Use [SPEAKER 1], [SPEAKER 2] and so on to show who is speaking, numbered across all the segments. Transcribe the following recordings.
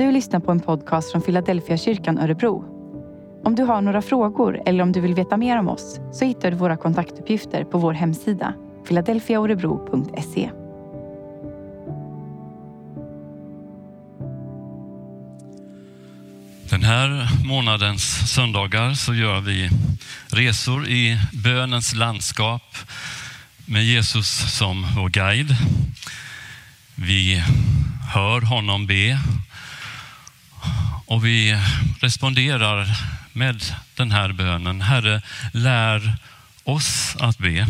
[SPEAKER 1] Du lyssnar på en podcast från Philadelphia kyrkan Örebro. Om du har några frågor eller om du vill veta mer om oss så hittar du våra kontaktuppgifter på vår hemsida philadelphiaorebro.se.
[SPEAKER 2] Den här månadens söndagar så gör vi resor i bönens landskap med Jesus som vår guide. Vi hör honom be och vi responderar med den här bönen. Herre, lär oss att be.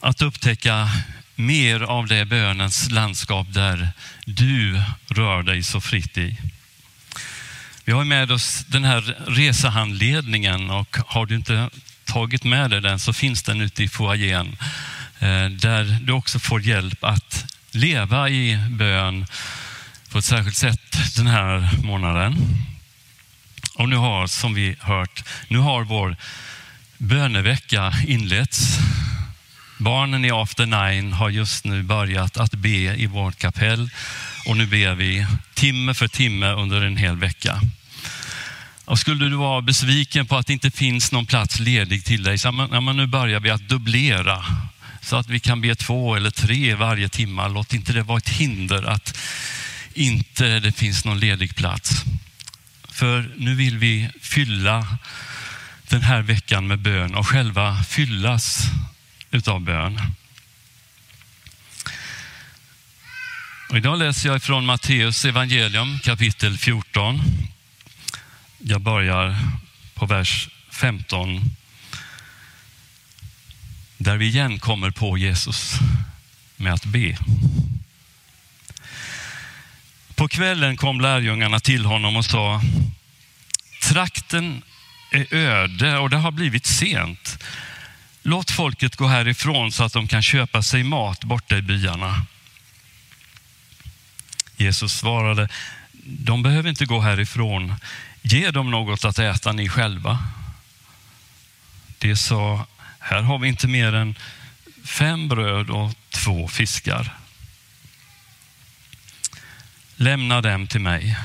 [SPEAKER 2] Att upptäcka mer av det bönens landskap där du rör dig så fritt i. Vi har med oss den här resehandledningen och har du inte tagit med dig den så finns den ute i foajén eh, där du också får hjälp att leva i bön på ett särskilt sätt den här månaden. Och nu har, som vi hört, nu har vår bönevecka inletts. Barnen i After Nine har just nu börjat att be i vårt kapell och nu ber vi timme för timme under en hel vecka. Och skulle du vara besviken på att det inte finns någon plats ledig till dig, så men, nu börjar vi att dubblera så att vi kan be två eller tre varje timme. Låt inte det vara ett hinder att inte det finns någon ledig plats. För nu vill vi fylla den här veckan med bön och själva fyllas utav bön. Och idag läser jag från Matteus evangelium kapitel 14. Jag börjar på vers 15 där vi igen kommer på Jesus med att be. På kvällen kom lärjungarna till honom och sa, trakten är öde och det har blivit sent. Låt folket gå härifrån så att de kan köpa sig mat borta i byarna. Jesus svarade, de behöver inte gå härifrån. Ge dem något att äta ni själva. De sa, här har vi inte mer än fem bröd och två fiskar. Lämna dem till mig,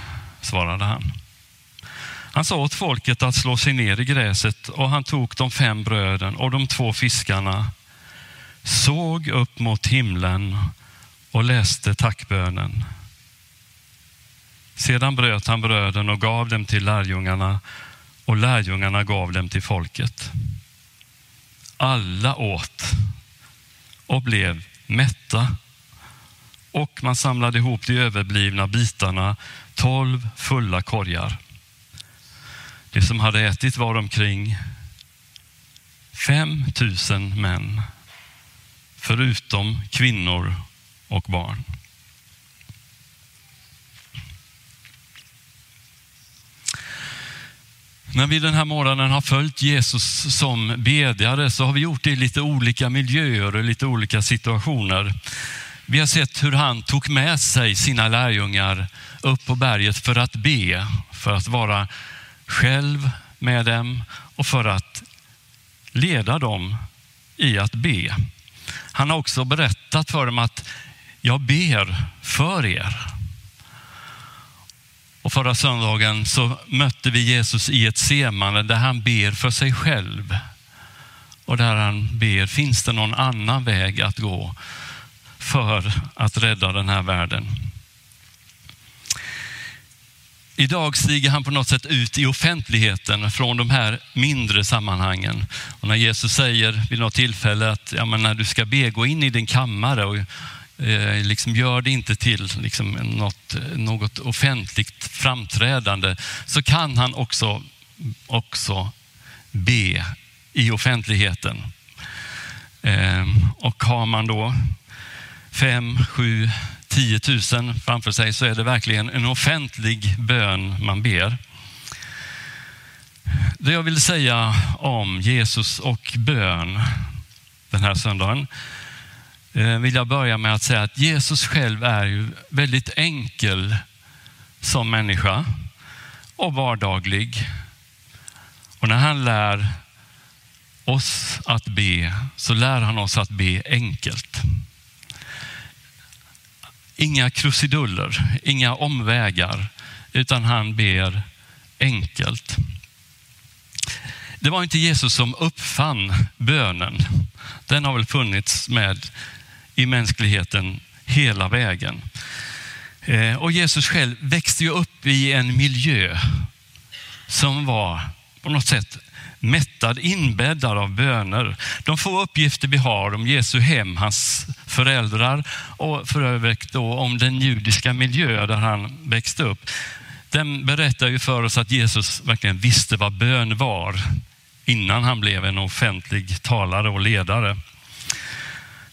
[SPEAKER 2] svarade han. Han sa åt folket att slå sig ner i gräset och han tog de fem bröden och de två fiskarna, såg upp mot himlen och läste tackbönen. Sedan bröt han bröden och gav dem till lärjungarna och lärjungarna gav dem till folket. Alla åt och blev mätta och man samlade ihop de överblivna bitarna, tolv fulla korgar. Det som hade ätit var omkring 5 000 män, förutom kvinnor och barn. När vi den här morgonen har följt Jesus som bedjare så har vi gjort det i lite olika miljöer och lite olika situationer. Vi har sett hur han tog med sig sina lärjungar upp på berget för att be, för att vara själv med dem och för att leda dem i att be. Han har också berättat för dem att jag ber för er. Och förra söndagen så mötte vi Jesus i ett semane där han ber för sig själv. Och där han ber, finns det någon annan väg att gå för att rädda den här världen? Idag stiger han på något sätt ut i offentligheten från de här mindre sammanhangen. Och när Jesus säger vid något tillfälle att ja, men när du ska be, gå in i din kammare och eh, liksom gör det inte till liksom något, något offentligt framträdande, så kan han också, också be i offentligheten. Eh, och har man då fem, sju, 10 000 framför sig så är det verkligen en offentlig bön man ber. Det jag vill säga om Jesus och bön den här söndagen eh, vill jag börja med att säga att Jesus själv är ju väldigt enkel som människa och vardaglig. Och när han lär oss att be så lär han oss att be enkelt Inga krusiduller, inga omvägar, utan han ber enkelt. Det var inte Jesus som uppfann bönen. Den har väl funnits med i mänskligheten hela vägen. Eh, och Jesus själv växte ju upp i en miljö som var på något sätt mättad, inbäddad av böner. De få uppgifter vi har om Jesu hem, hans föräldrar och för övrigt då om den judiska miljö där han växte upp. Den berättar ju för oss att Jesus verkligen visste vad bön var innan han blev en offentlig talare och ledare.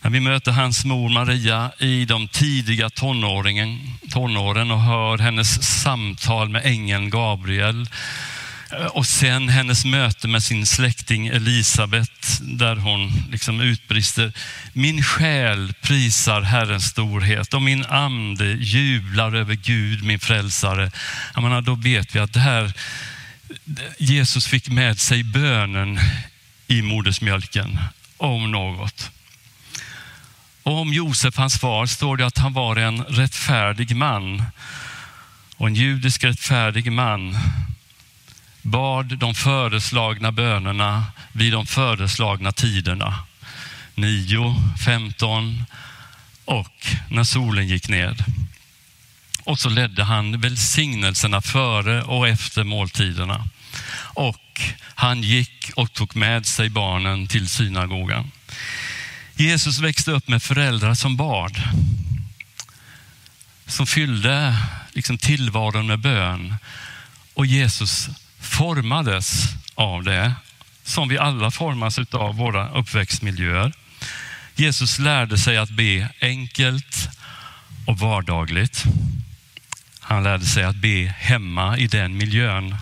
[SPEAKER 2] När vi möter hans mor Maria i de tidiga tonåren och hör hennes samtal med ängeln Gabriel Eh, och sen hennes möte med sin släkting Elisabet där hon liksom utbrister Min själ prisar Herrens storhet och min ande jublar över Gud, min frälsare. Jag menar, då vet vi att det här, Jesus fick med sig bönen i modersmjölken om något. Och om Josef, hans far, står det att han var en rättfärdig man och en judisk rättfärdig man bad de föreslagna bönerna vid de föreslagna tiderna. 9, 15 och när solen gick ned. Och så ledde han välsignelserna före och efter måltiderna. Och han gick och tog med sig barnen till synagogan. Jesus växte upp med föräldrar som bad. Som fyllde liksom tillvaron med bön. Och Jesus formades av det, som vi alla formas av våra uppväxtmiljöer. Jesus lärde sig att be enkelt och vardagligt. Han lärde sig att be hemma i den miljön.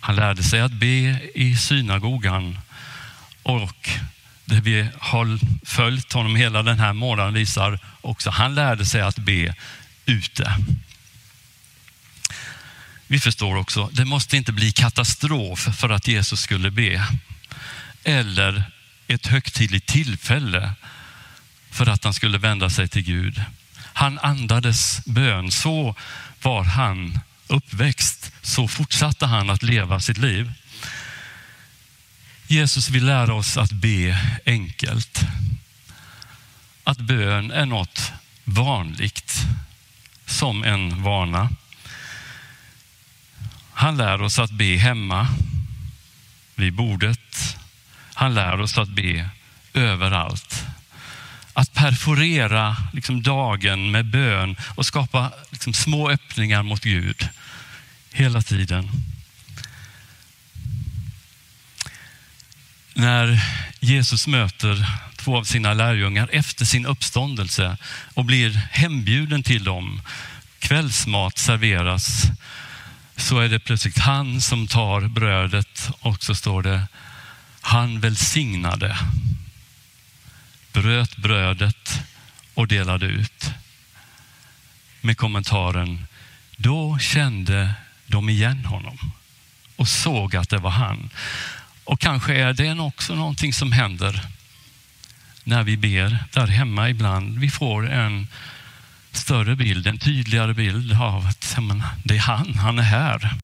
[SPEAKER 2] Han lärde sig att be i synagogan och det vi har följt honom hela den här månaden visar också, han lärde sig att be ute. Vi förstår också, det måste inte bli katastrof för att Jesus skulle be. Eller ett högtidligt tillfälle för att han skulle vända sig till Gud. Han andades bön. Så var han uppväxt. Så fortsatte han att leva sitt liv. Jesus vill lära oss att be enkelt. Att bön är något vanligt, som en vana. Han lär oss att be hemma, vid bordet. Han lär oss att be överallt. Att perforera liksom dagen med bön och skapa liksom små öppningar mot Gud hela tiden. När Jesus möter två av sina lärjungar efter sin uppståndelse och blir hembjuden till dem. Kvällsmat serveras så är det plötsligt han som tar brödet och så står det han välsignade, bröt brödet och delade ut. Med kommentaren, då kände de igen honom och såg att det var han. Och kanske är det också någonting som händer när vi ber där hemma ibland. Vi får en större bild, en tydligare bild av att det är han, han är här.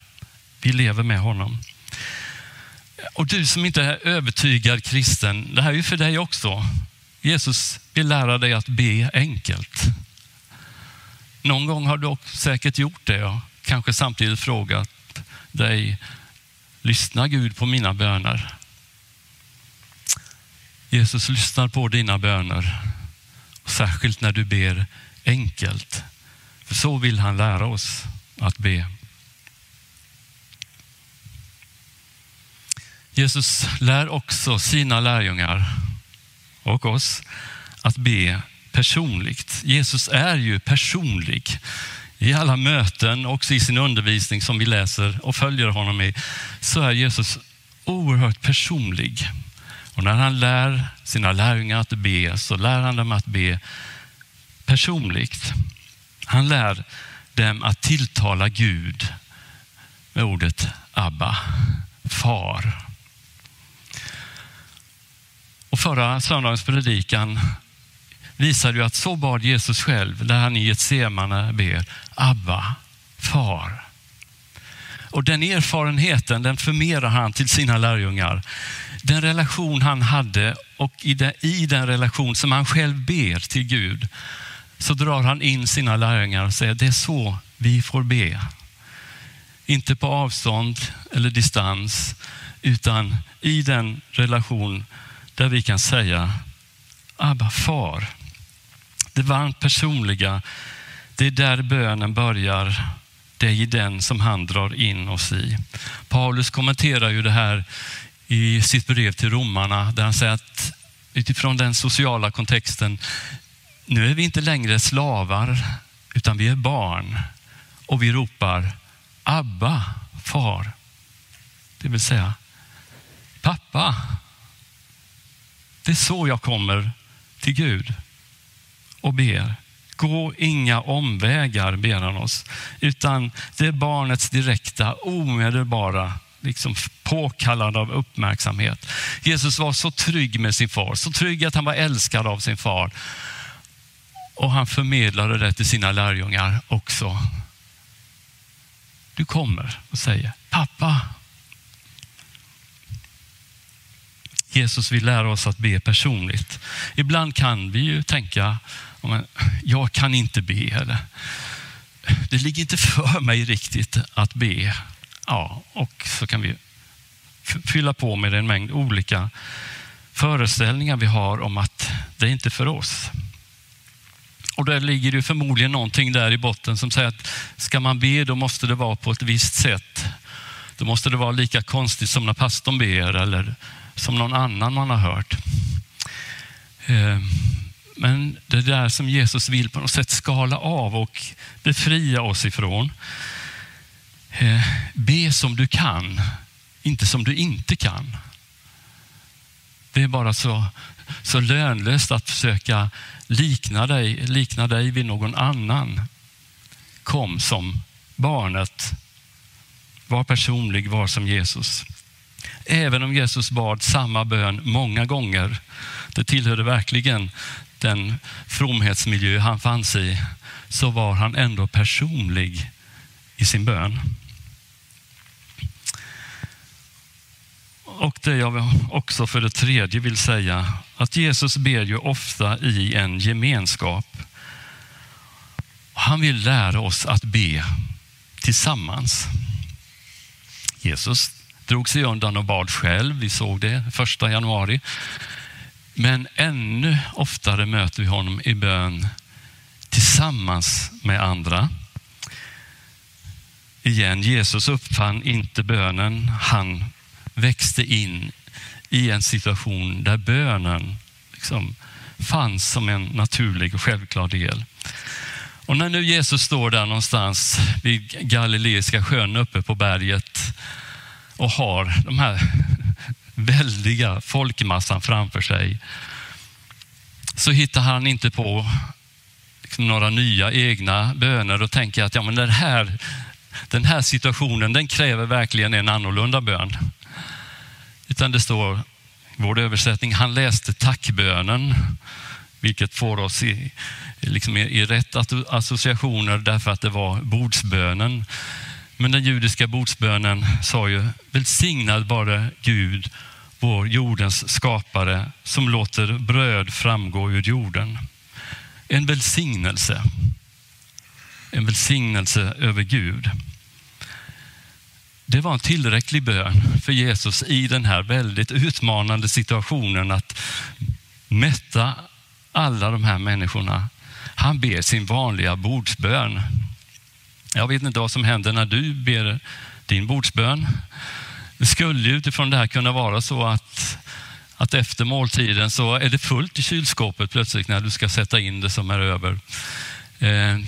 [SPEAKER 2] Vi lever med honom. Och du som inte är övertygad kristen, det här är ju för dig också. Jesus vill lära dig att be enkelt. Någon gång har du säkert gjort det och kanske samtidigt frågat dig, lyssnar Gud på mina böner? Jesus lyssnar på dina böner, särskilt när du ber enkelt. För så vill han lära oss att be. Jesus lär också sina lärjungar och oss att be personligt. Jesus är ju personlig. I alla möten, också i sin undervisning som vi läser och följer honom i, så är Jesus oerhört personlig. Och när han lär sina lärjungar att be så lär han dem att be personligt. Han lär dem att tilltala Gud med ordet Abba, far. Och förra söndagens predikan visar ju att så bad Jesus själv när han i ett semane ber Abba, far. Och den erfarenheten den förmerar han till sina lärjungar. Den relation han hade och i den, i den relation som han själv ber till Gud så drar han in sina lärjungar och säger det är så vi får be. Inte på avstånd eller distans utan i den relation där vi kan säga Abba far. Det varmt personliga, det är där bönen börjar. Det är i den som han drar in oss i. Paulus kommenterar ju det här i sitt brev till romarna där han säger att utifrån den sociala kontexten, nu är vi inte längre slavar utan vi är barn och vi ropar Abba, far. Det vill säga pappa. Det är så jag kommer till Gud och ber. Gå inga omvägar, ber han oss, utan det är barnets direkta, omedelbara liksom påkallande av uppmärksamhet. Jesus var så trygg med sin far, så trygg att han var älskad av sin far. Och han förmedlade det till sina lärjungar också. Du kommer och säger pappa. Jesus vill lära oss att be personligt. Ibland kan vi ju tänka, jag kan inte be. Eller, det ligger inte för mig riktigt att be. Ja, och så kan vi fylla på med en mängd olika föreställningar vi har om att det är inte för oss. Och där ligger det förmodligen någonting där i botten som säger att ska man be då måste det vara på ett visst sätt. Då måste det vara lika konstigt som när pastorn ber eller som någon annan man har hört. Eh, men det där som Jesus vill på något sätt skala av och befria oss ifrån. Eh, be som du kan, inte som du inte kan. Det är bara så, så lönlöst att försöka likna dig, likna dig vid någon annan. Kom som barnet. Var personlig, var som Jesus. Även om Jesus bad samma bön många gånger, det tillhörde verkligen den fromhetsmiljö han fanns i, så var han ändå personlig i sin bön. Och det jag också för det tredje vill säga, att Jesus ber ju ofta i en gemenskap. Han vill lära oss att be tillsammans. Jesus drog sig undan och bad själv. Vi såg det första januari. Men ännu oftare möter vi honom i bön tillsammans med andra. Igen, Jesus uppfann inte bönen. Han växte in i en situation där bönen liksom fanns som en naturlig och självklar del. Och när nu Jesus står där någonstans vid Galileiska sjön uppe på berget och har de här väldiga folkmassan framför sig så hittar han inte på liksom några nya egna böner och tänker att ja, men den, här, den här situationen den kräver verkligen en annorlunda bön. Utan det står i vår översättning, han läste tackbönen, vilket får oss i, liksom i rätt associationer därför att det var bordsbönen. Men den judiska bordsbönen sa ju, välsignad vare Gud, vår jordens skapare, som låter bröd framgå ur jorden. En välsignelse. En välsignelse över Gud. Det var en tillräcklig bön för Jesus i den här väldigt utmanande situationen att mätta alla de här människorna. Han ber sin vanliga bordsbön. Jag vet inte vad som händer när du ber din bordsbön. Det skulle utifrån det här kunna vara så att, att efter måltiden så är det fullt i kylskåpet plötsligt när du ska sätta in det som är över. Eh,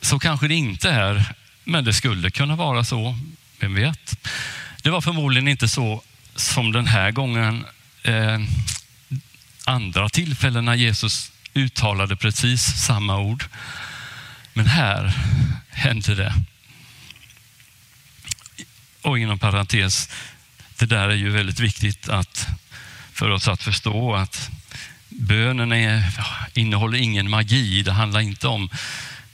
[SPEAKER 2] så kanske det inte är, men det skulle kunna vara så. Vem vet? Det var förmodligen inte så som den här gången. Eh, andra tillfällen när Jesus uttalade precis samma ord. Men här hände det. Och inom parentes, det där är ju väldigt viktigt att, för oss att förstå att bönen är, innehåller ingen magi. Det handlar inte om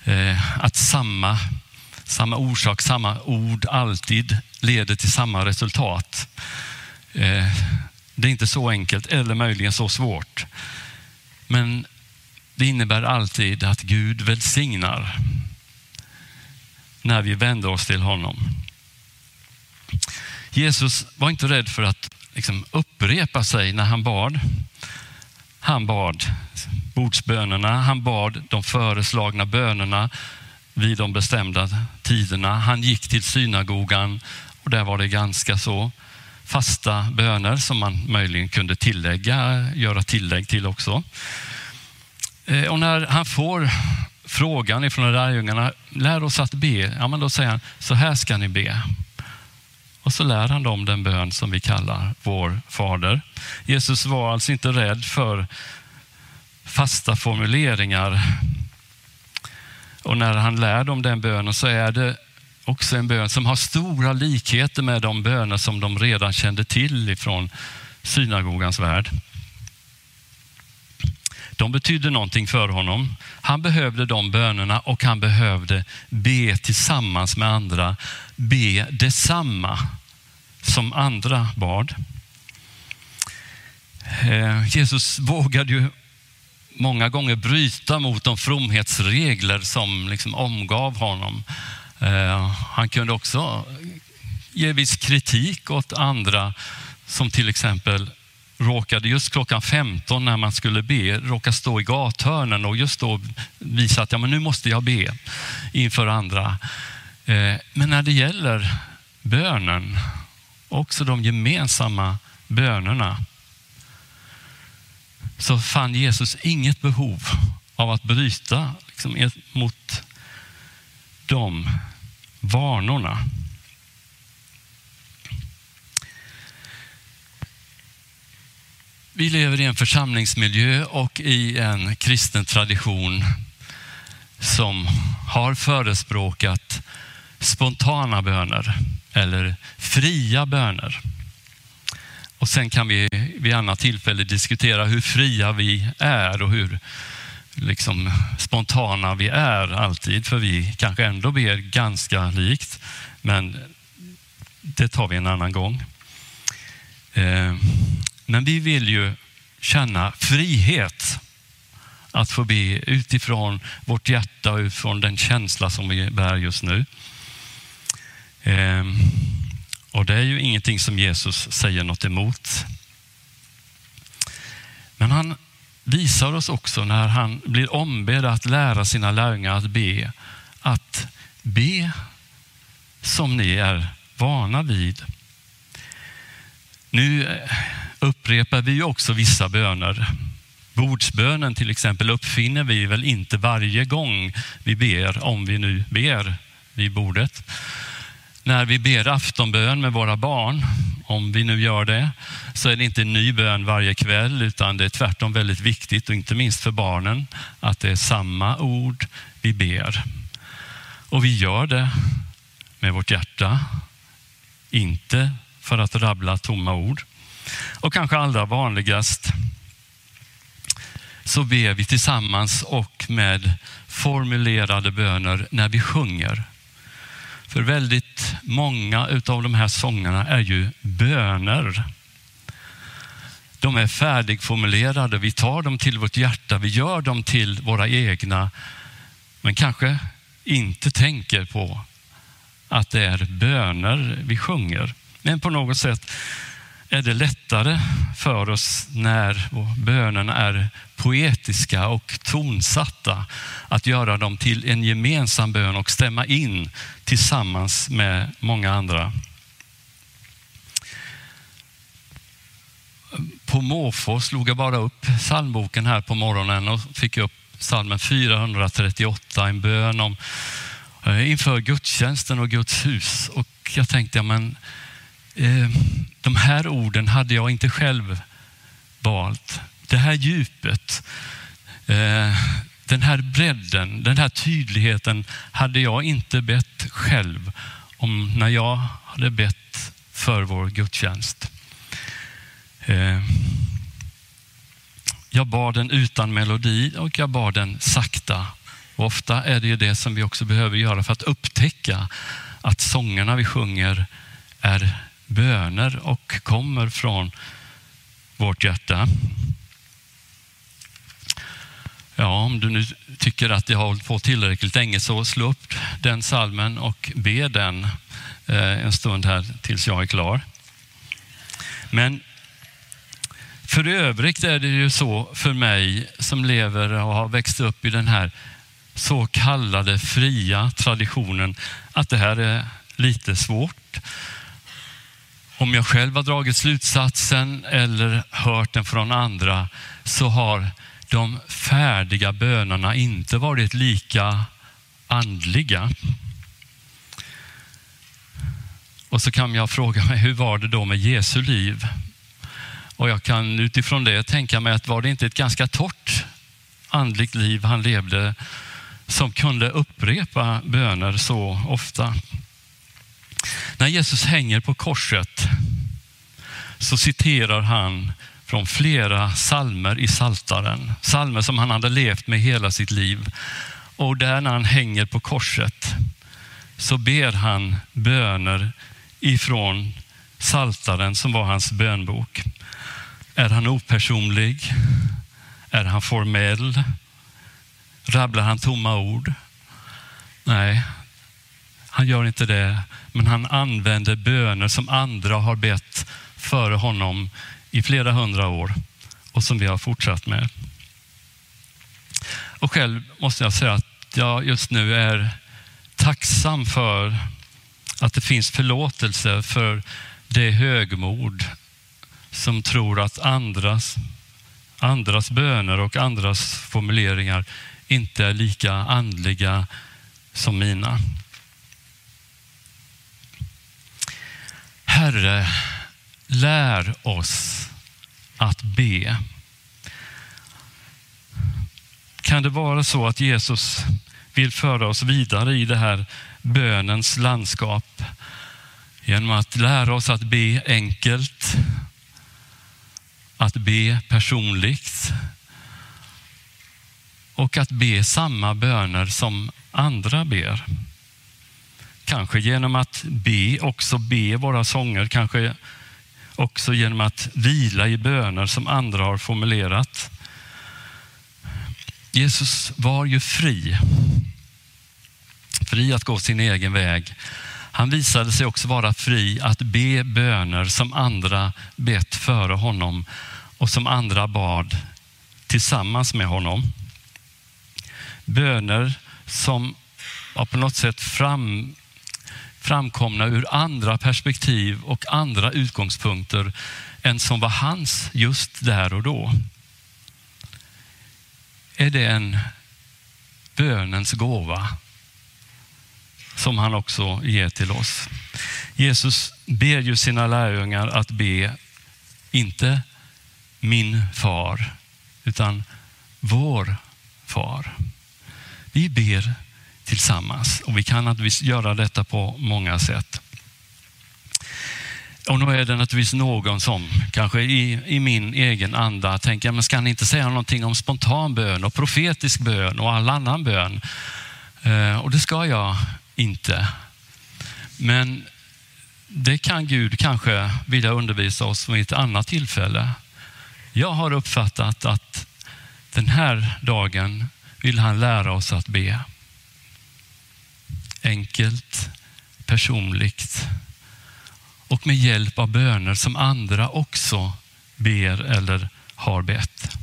[SPEAKER 2] eh, att samma, samma orsak, samma ord alltid leder till samma resultat. Eh, det är inte så enkelt eller möjligen så svårt. Men det innebär alltid att Gud välsignar när vi vänder oss till honom. Jesus var inte rädd för att liksom upprepa sig när han bad. Han bad bordsbönerna, han bad de föreslagna bönerna vid de bestämda tiderna. Han gick till synagogan och där var det ganska så fasta böner som man möjligen kunde tillägga, göra tillägg till också. Eh, och när han får frågan ifrån lärjungarna, lär oss att be, ja, men då säger han, så här ska ni be. Och så lär han dem den bön som vi kallar vår Fader. Jesus var alltså inte rädd för fasta formuleringar. Och när han lär dem den bönen så är det också en bön som har stora likheter med de böner som de redan kände till ifrån synagogans värld. De betydde någonting för honom. Han behövde de bönerna och han behövde be tillsammans med andra. Be detsamma som andra bad. Eh, Jesus vågade ju många gånger bryta mot de fromhetsregler som liksom omgav honom. Eh, han kunde också ge viss kritik åt andra som till exempel råkade just klockan 15 när man skulle be, råka stå i gathörnen och just då visa att ja, men nu måste jag be inför andra. Eh, men när det gäller bönen, också de gemensamma bönerna, så fann Jesus inget behov av att bryta liksom, mot de vanorna. Vi lever i en församlingsmiljö och i en kristen tradition som har förespråkat spontana böner eller fria böner. Och sen kan vi vid annat tillfälle diskutera hur fria vi är och hur liksom spontana vi är alltid, för vi kanske ändå ber ganska likt. Men det tar vi en annan gång. Eh, men vi vill ju känna frihet att få be utifrån vårt hjärta och utifrån den känsla som vi bär just nu. Och det är ju ingenting som Jesus säger något emot. Men han visar oss också när han blir ombedd att lära sina lärjungar att be, att be som ni är vana vid. Nu upprepar vi ju också vissa böner. Bordsbönen till exempel uppfinner vi väl inte varje gång vi ber, om vi nu ber vid bordet. När vi ber aftonbön med våra barn, om vi nu gör det, så är det inte en ny bön varje kväll, utan det är tvärtom väldigt viktigt, och inte minst för barnen, att det är samma ord vi ber. Och vi gör det med vårt hjärta, inte för att rabbla tomma ord. Och kanske allra vanligast så ber vi tillsammans och med formulerade böner när vi sjunger. För väldigt många av de här sångerna är ju böner. De är färdigformulerade, vi tar dem till vårt hjärta, vi gör dem till våra egna, men kanske inte tänker på att det är böner vi sjunger. Men på något sätt är det lättare för oss när bönerna är poetiska och tonsatta att göra dem till en gemensam bön och stämma in tillsammans med många andra. På måfå slog jag bara upp psalmboken här på morgonen och fick upp psalmen 438, en bön om, eh, inför gudstjänsten och Guds hus. Och jag tänkte, ja, men Eh, de här orden hade jag inte själv valt. Det här djupet, eh, den här bredden, den här tydligheten hade jag inte bett själv om när jag hade bett för vår gudstjänst. Eh, jag bad den utan melodi och jag bad den sakta. Och ofta är det ju det som vi också behöver göra för att upptäcka att sångerna vi sjunger är böner och kommer från vårt hjärta. Ja, om du nu tycker att jag har hållit på tillräckligt länge så slå upp den salmen och be den eh, en stund här tills jag är klar. Men för övrigt är det ju så för mig som lever och har växt upp i den här så kallade fria traditionen att det här är lite svårt. Om jag själv har dragit slutsatsen eller hört den från andra så har de färdiga bönerna inte varit lika andliga. Och så kan jag fråga mig, hur var det då med Jesu liv? Och jag kan utifrån det tänka mig att var det inte ett ganska torrt andligt liv han levde som kunde upprepa böner så ofta? När Jesus hänger på korset så citerar han från flera salmer i Saltaren. Salmer som han hade levt med hela sitt liv. Och där när han hänger på korset så ber han böner ifrån Saltaren som var hans bönbok. Är han opersonlig? Är han formell? Rabblar han tomma ord? Nej, han gör inte det. Men han använder böner som andra har bett före honom i flera hundra år och som vi har fortsatt med. Och själv måste jag säga att jag just nu är tacksam för att det finns förlåtelse för det högmod som tror att andras, andras böner och andras formuleringar inte är lika andliga som mina. Herre, lär oss att be. Kan det vara så att Jesus vill föra oss vidare i det här bönens landskap genom att lära oss att be enkelt, att be personligt och att be samma böner som andra ber. Kanske genom att be, också be våra sånger, kanske också genom att vila i böner som andra har formulerat. Jesus var ju fri. Fri att gå sin egen väg. Han visade sig också vara fri att be böner som andra bett före honom och som andra bad tillsammans med honom. Böner som var på något sätt fram, framkomna ur andra perspektiv och andra utgångspunkter än som var hans just där och då. Är det en bönens gåva som han också ger till oss. Jesus ber ju sina lärjungar att be, inte min far, utan vår far. Vi ber tillsammans och vi kan naturligtvis göra detta på många sätt. Och nu är det naturligtvis någon som kanske i, i min egen anda tänker, men ska ni inte säga någonting om spontan bön och profetisk bön och all annan bön? Eh, och det ska jag inte. Men det kan Gud kanske vilja undervisa oss vid ett annat tillfälle. Jag har uppfattat att den här dagen vill han lära oss att be. Enkelt, personligt och med hjälp av böner som andra också ber eller har bett.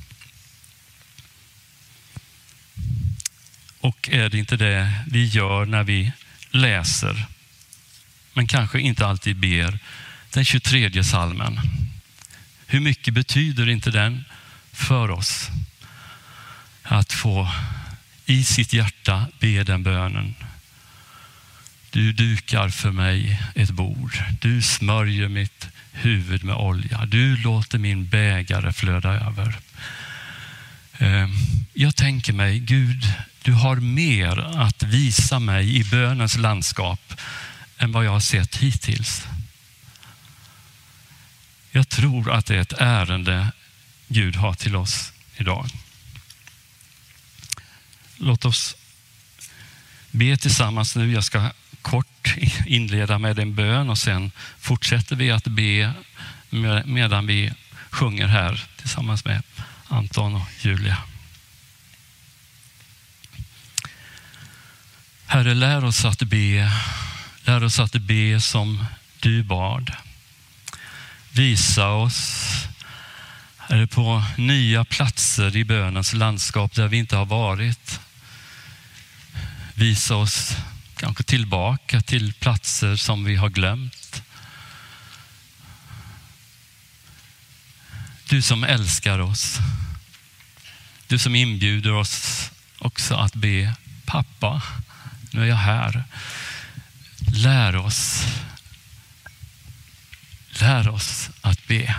[SPEAKER 2] Och är det inte det vi gör när vi läser, men kanske inte alltid ber, den 23 salmen? Hur mycket betyder inte den för oss? Att få i sitt hjärta be den bönen. Du dukar för mig ett bord. Du smörjer mitt huvud med olja. Du låter min bägare flöda över. Ehm, jag tänker mig, Gud, du har mer att visa mig i bönens landskap än vad jag har sett hittills. Jag tror att det är ett ärende Gud har till oss idag. Låt oss be tillsammans nu. Jag ska kort inleda med en bön och sen fortsätter vi att be medan vi sjunger här tillsammans med Anton och Julia. Herre, lär oss att be. Lär oss att be som du bad. Visa oss Herre, på nya platser i bönens landskap där vi inte har varit. Visa oss kanske tillbaka till platser som vi har glömt. Du som älskar oss. Du som inbjuder oss också att be pappa, nu är jag här. Lär oss. Lär oss att be.